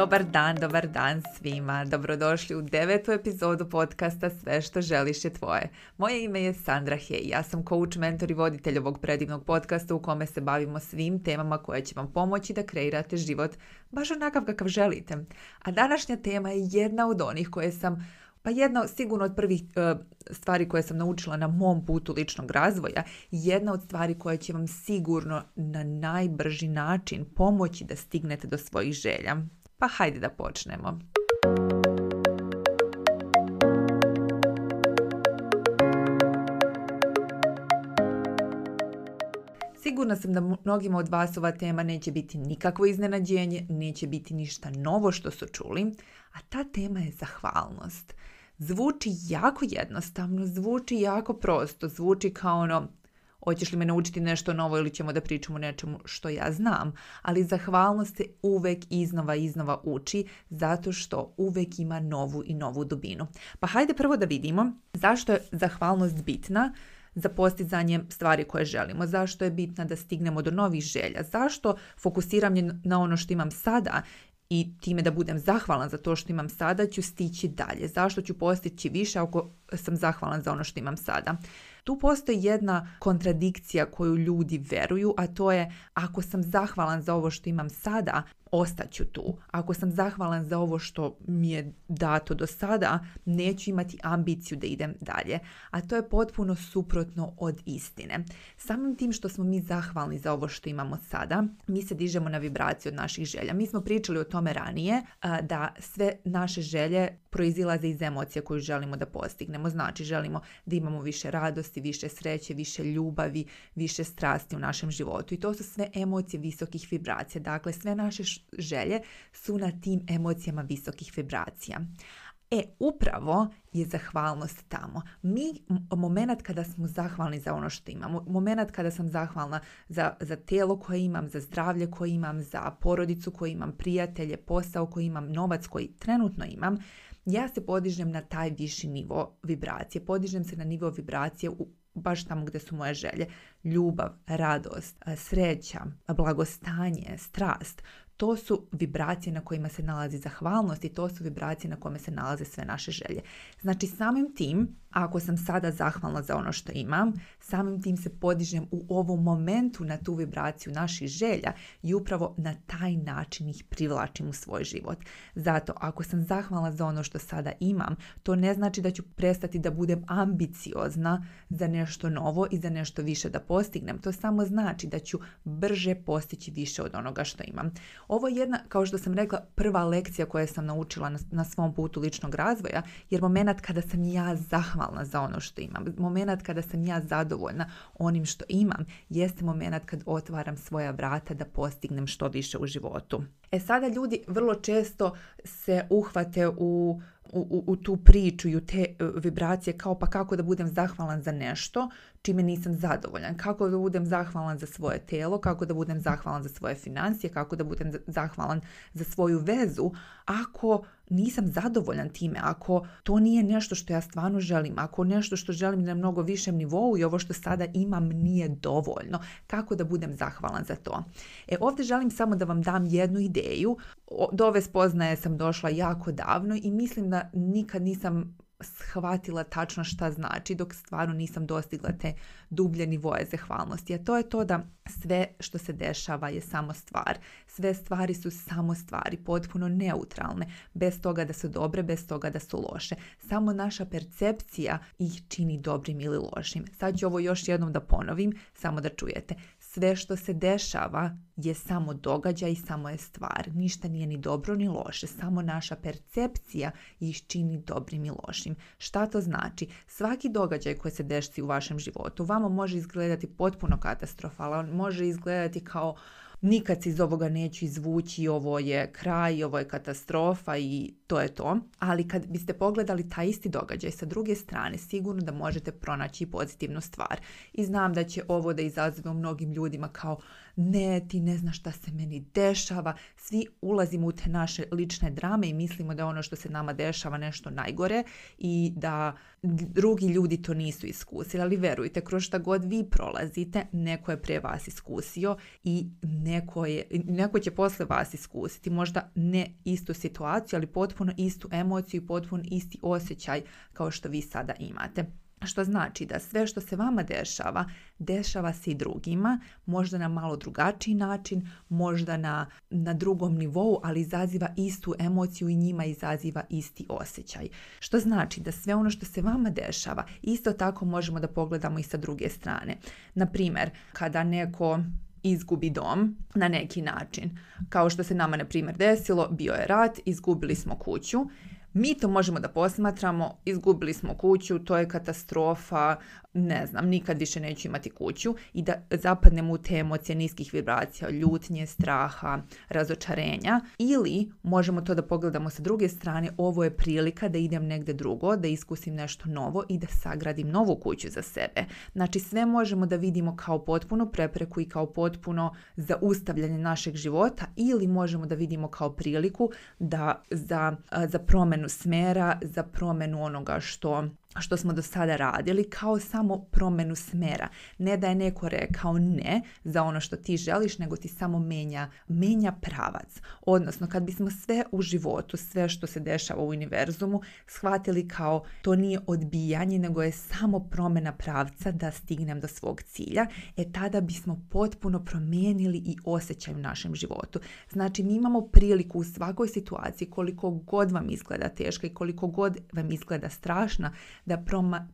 Dobar dan, dobar dan svima. Dobrodošli u devetu epizodu podcasta Sve što želiš je tvoje. Moje ime je Sandra Hej. Ja sam coach, mentor i voditelj ovog predivnog podcasta u kome se bavimo svim temama koje će vam pomoći da kreirate život baš onakav kakav želite. A današnja tema je jedna od onih koje sam pa jedna sigurno od prvih e, stvari koje sam naučila na mom putu ličnog razvoja, jedna od stvari koja će vam sigurno na najbrži način pomoći da stignete do svojih želja. Pa hajde da počnemo. Sigurna sam da mnogima od vas ova tema neće biti nikakvo iznenađenje, neće biti ništa novo što su čuli, a ta tema je zahvalnost. Zvuči jako jednostavno, zvuči jako prosto, zvuči kao ono hoćeš li me naučiti nešto novo ili ćemo da pričamo o nečemu što ja znam. Ali zahvalnost se uvek iznova iznova uči zato što uvek ima novu i novu dubinu. Pa hajde prvo da vidimo zašto je zahvalnost bitna za postizanje stvari koje želimo, zašto je bitna da stignemo do novih želja, zašto fokusiram na ono što imam sada i time da budem zahvalan za to što imam sada ću stići dalje. Zašto ću postići više ako sam zahvalan za ono što imam sada? Tu postoji jedna kontradikcija koju ljudi veruju, a to je ako sam zahvalan za ovo što imam sada, ostaću tu. Ako sam zahvalan za ovo što mi je dato do sada, neću imati ambiciju da idem dalje. A to je potpuno suprotno od istine. Samim tim što smo mi zahvalni za ovo što imamo sada, mi se dižemo na vibraciju od naših želja. Mi smo pričali o tome ranije da sve naše želje proizilaze iz emocije koju želimo da postignemo. Znači želimo da imamo više radosti, više sreće, više ljubavi, više strasti u našem životu. I to su sve emocije visokih vibracija. Dakle, sve naše želje su na tim emocijama visokih vibracija. E, upravo je zahvalnost tamo. Mi, moment kada smo zahvalni za ono što imamo, moment kada sam zahvalna za, za tijelo koje imam, za zdravlje koje imam, za porodicu koje imam, prijatelje, posao koji imam, novac koji trenutno imam, ja se podižem na taj viši nivo vibracije. Podižem se na nivo vibracije u, baš tamo gdje su moje želje. Ljubav, radost, sreća, blagostanje, strast to su vibracije na kojima se nalazi zahvalnost i to su vibracije na kojima se nalaze sve naše želje. Znači samim tim ako sam sada zahvalna za ono što imam, samim tim se podižem u ovom momentu na tu vibraciju naših želja i upravo na taj način ih privlačim u svoj život. Zato ako sam zahvalna za ono što sada imam, to ne znači da ću prestati da budem ambiciozna za nešto novo i za nešto više da postignem. To samo znači da ću brže postići više od onoga što imam. Ovo je jedna, kao što sam rekla, prva lekcija koju sam naučila na, na svom putu ličnog razvoja, jer moment kada sam ja zahvalna zahvalna za ono što imam. Momenat kada sam ja zadovoljna onim što imam jeste momenat kad otvaram svoja vrata da postignem što više u životu. E sada ljudi vrlo često se uhvate u u, u tu priču i u te e, vibracije kao pa kako da budem zahvalan za nešto čime nisam zadovoljan, kako da budem zahvalan za svoje telo, kako da budem zahvalan za svoje financije, kako da budem zahvalan za svoju vezu ako nisam zadovoljan time, ako to nije nešto što ja stvarno želim, ako nešto što želim na mnogo višem nivou i ovo što sada imam nije dovoljno, kako da budem zahvalan za to. E ovdje želim samo da vam dam jednu ideju. Do ove spoznaje sam došla jako davno i mislim da nikad nisam shvatila tačno šta znači dok stvarno nisam dostigla te dublje nivoje zahvalnosti. A to je to da sve što se dešava je samo stvar. Sve stvari su samo stvari, potpuno neutralne, bez toga da su dobre, bez toga da su loše. Samo naša percepcija ih čini dobrim ili lošim. Sad ću ovo još jednom da ponovim, samo da čujete sve što se dešava je samo događaj, samo je stvar. Ništa nije ni dobro ni loše, samo naša percepcija ih čini dobrim i lošim. Šta to znači? Svaki događaj koji se desi u vašem životu vama može izgledati potpuno katastrofalan, može izgledati kao nikad se iz ovoga neću izvući, ovo je kraj, ovo je katastrofa i to je to. Ali kad biste pogledali taj isti događaj sa druge strane, sigurno da možete pronaći pozitivnu stvar. I znam da će ovo da izazove u mnogim ljudima kao ne, ti ne znaš šta se meni dešava. Svi ulazimo u te naše lične drame i mislimo da ono što se nama dešava nešto najgore i da drugi ljudi to nisu iskusili, ali verujte, kroz šta god vi prolazite, neko je prije vas iskusio i neko, je, neko će posle vas iskusiti, možda ne istu situaciju, ali potpuno istu emociju i potpuno isti osjećaj kao što vi sada imate. Što znači da sve što se vama dešava, dešava se i drugima, možda na malo drugačiji način, možda na, na drugom nivou, ali izaziva istu emociju i njima izaziva isti osjećaj. Što znači da sve ono što se vama dešava, isto tako možemo da pogledamo i sa druge strane. Na primjer, kada neko izgubi dom na neki način. Kao što se nama, na primjer, desilo, bio je rat, izgubili smo kuću mi to možemo da posmatramo, izgubili smo kuću, to je katastrofa, ne znam, nikad više neću imati kuću i da zapadnemo u te emocije niskih vibracija, ljutnje, straha, razočarenja ili možemo to da pogledamo sa druge strane, ovo je prilika da idem negde drugo, da iskusim nešto novo i da sagradim novu kuću za sebe. Znači sve možemo da vidimo kao potpuno prepreku i kao potpuno zaustavljanje našeg života ili možemo da vidimo kao priliku da za, za promjenu smjera, za promjenu onoga što što smo do sada radili kao samo promjenu smjera. Ne da je neko rekao ne za ono što ti želiš, nego ti samo menja, menja pravac. Odnosno, kad bismo sve u životu, sve što se dešava u univerzumu, shvatili kao to nije odbijanje, nego je samo promjena pravca da stignem do svog cilja, e tada bismo potpuno promijenili i osjećaj u našem životu. Znači, mi imamo priliku u svakoj situaciji, koliko god vam izgleda teška i koliko god vam izgleda strašna, da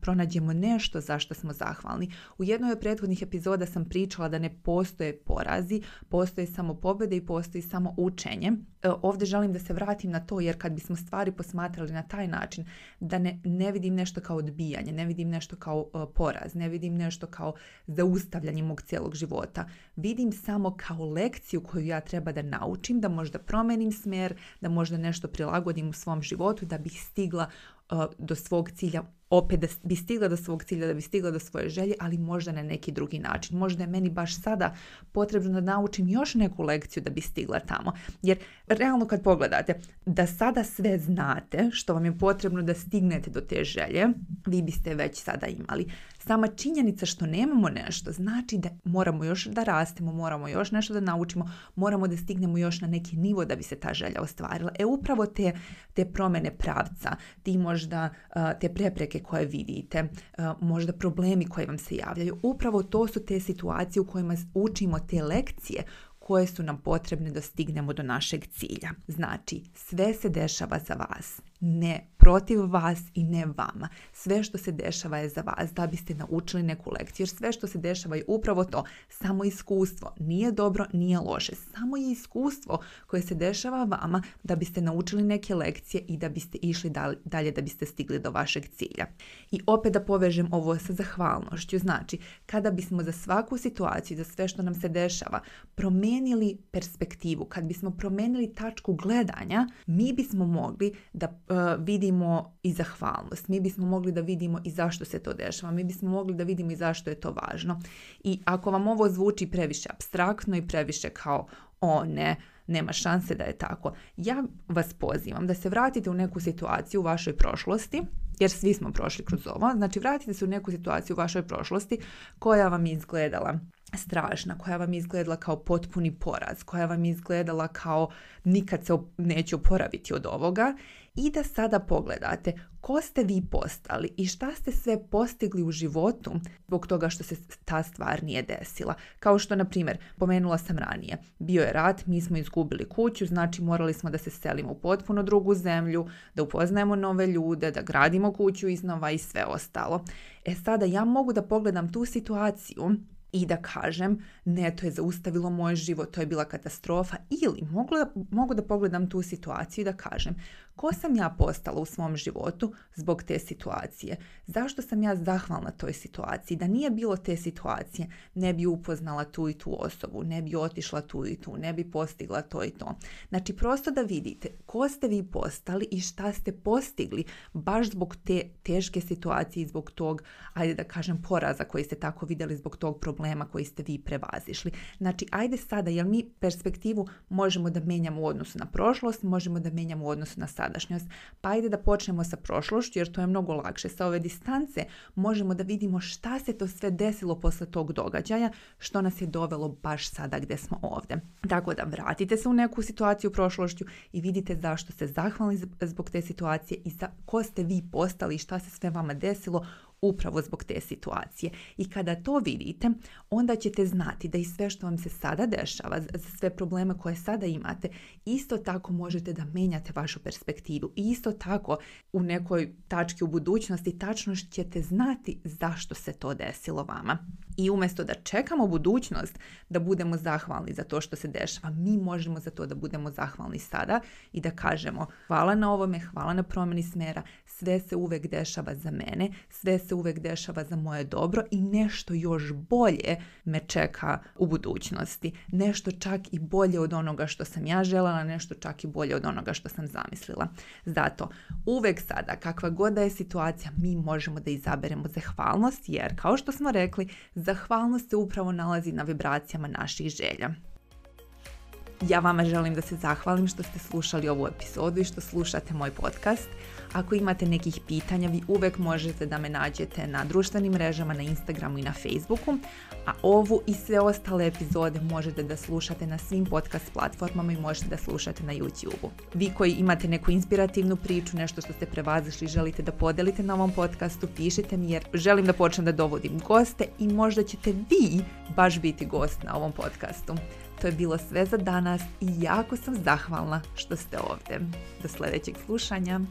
pronađemo nešto za što smo zahvalni. U jednoj od prethodnih epizoda sam pričala da ne postoje porazi, postoje samo pobjede i postoji samo učenje. E, ovdje želim da se vratim na to jer kad bismo stvari posmatrali na taj način da ne, ne vidim nešto kao odbijanje, ne vidim nešto kao e, poraz, ne vidim nešto kao zaustavljanje mog cijelog života. Vidim samo kao lekciju koju ja treba da naučim, da možda promenim smjer, da možda nešto prilagodim u svom životu da bih stigla e, do svog cilja opet da bi stigla do svog cilja, da bi stigla do svoje želje, ali možda na neki drugi način. Možda je meni baš sada potrebno da naučim još neku lekciju da bi stigla tamo. Jer realno kad pogledate da sada sve znate što vam je potrebno da stignete do te želje, vi biste već sada imali sama činjenica što nemamo nešto znači da moramo još da rastemo, moramo još nešto da naučimo, moramo da stignemo još na neki nivo da bi se ta želja ostvarila. E upravo te, te promjene pravca, ti možda te prepreke koje vidite, možda problemi koji vam se javljaju, upravo to su te situacije u kojima učimo te lekcije koje su nam potrebne da stignemo do našeg cilja. Znači, sve se dešava za vas. Ne protiv vas i ne vama. Sve što se dešava je za vas da biste naučili neku lekciju. Jer sve što se dešava je upravo to. Samo iskustvo. Nije dobro, nije loše. Samo je iskustvo koje se dešava vama da biste naučili neke lekcije i da biste išli dalje, da biste stigli do vašeg cilja. I opet da povežem ovo sa zahvalnošću. Znači, kada bismo za svaku situaciju, za sve što nam se dešava, promijenili perspektivu, kad bismo promijenili tačku gledanja, mi bismo mogli da eh, vidimo vidimo i zahvalnost, mi bismo mogli da vidimo i zašto se to dešava, mi bismo mogli da vidimo i zašto je to važno. I ako vam ovo zvuči previše abstraktno i previše kao o ne, nema šanse da je tako. Ja vas pozivam da se vratite u neku situaciju u vašoj prošlosti, jer svi smo prošli kroz ovo, znači vratite se u neku situaciju u vašoj prošlosti koja vam je izgledala strašna, koja vam je izgledala kao potpuni poraz, koja vam je izgledala kao nikad se neću oporaviti od ovoga i da sada pogledate ko ste vi postali i šta ste sve postigli u životu zbog toga što se ta stvar nije desila. Kao što, na primjer, pomenula sam ranije, bio je rat, mi smo izgubili kuću, znači morali smo da se selimo u potpuno drugu zemlju, da upoznajemo nove ljude, da gradimo kuću iznova i sve ostalo. E sada ja mogu da pogledam tu situaciju i da kažem ne, to je zaustavilo moj život, to je bila katastrofa ili mogu da, mogu da pogledam tu situaciju i da kažem ko sam ja postala u svom životu zbog te situacije, zašto sam ja zahvalna toj situaciji, da nije bilo te situacije ne bi upoznala tu i tu osobu, ne bi otišla tu i tu, ne bi postigla to i to. Znači prosto da vidite ko ste vi postali i šta ste postigli baš zbog te teške situacije i zbog tog, ajde da kažem, poraza koji ste tako vidjeli zbog tog problema problema koji ste vi prevazišli. Znači, ajde sada, jel mi perspektivu možemo da menjamo u odnosu na prošlost, možemo da menjamo u odnosu na sadašnjost. Pa ajde da počnemo sa prošlošću, jer to je mnogo lakše. Sa ove distance možemo da vidimo šta se to sve desilo posle tog događaja, što nas je dovelo baš sada gdje smo ovdje. Tako da vratite se u neku situaciju u prošlošću i vidite zašto ste zahvalni zbog te situacije i za ko ste vi postali i šta se sve vama desilo upravo zbog te situacije. I kada to vidite, onda ćete znati da i sve što vam se sada dešava, sve probleme koje sada imate, isto tako možete da menjate vašu perspektivu. I isto tako u nekoj tački u budućnosti tačno ćete znati zašto se to desilo vama. I umjesto da čekamo budućnost da budemo zahvalni za to što se dešava, mi možemo za to da budemo zahvalni sada i da kažemo hvala na ovome, hvala na promjeni smjera, sve se uvek dešava za mene, sve se uvijek dešava za moje dobro i nešto još bolje me čeka u budućnosti. Nešto čak i bolje od onoga što sam ja željela, nešto čak i bolje od onoga što sam zamislila. Zato uvijek sada, kakva god da je situacija, mi možemo da izaberemo zahvalnost jer, kao što smo rekli, zahvalnost se upravo nalazi na vibracijama naših želja. Ja vama želim da se zahvalim što ste slušali ovu epizodu i što slušate moj podcast. Ako imate nekih pitanja, vi uvek možete da me nađete na društvenim mrežama, na Instagramu i na Facebooku, a ovu i sve ostale epizode možete da slušate na svim podcast platformama i možete da slušate na YouTubeu. Vi koji imate neku inspirativnu priču, nešto što ste prevazišli i želite da podelite na ovom podcastu, pišite mi jer želim da počnem da dovodim goste i možda ćete vi baš biti gost na ovom podcastu. To je bilo sve za danas i jako sam zahvalna što ste ovdje. Do sljedećeg slušanja.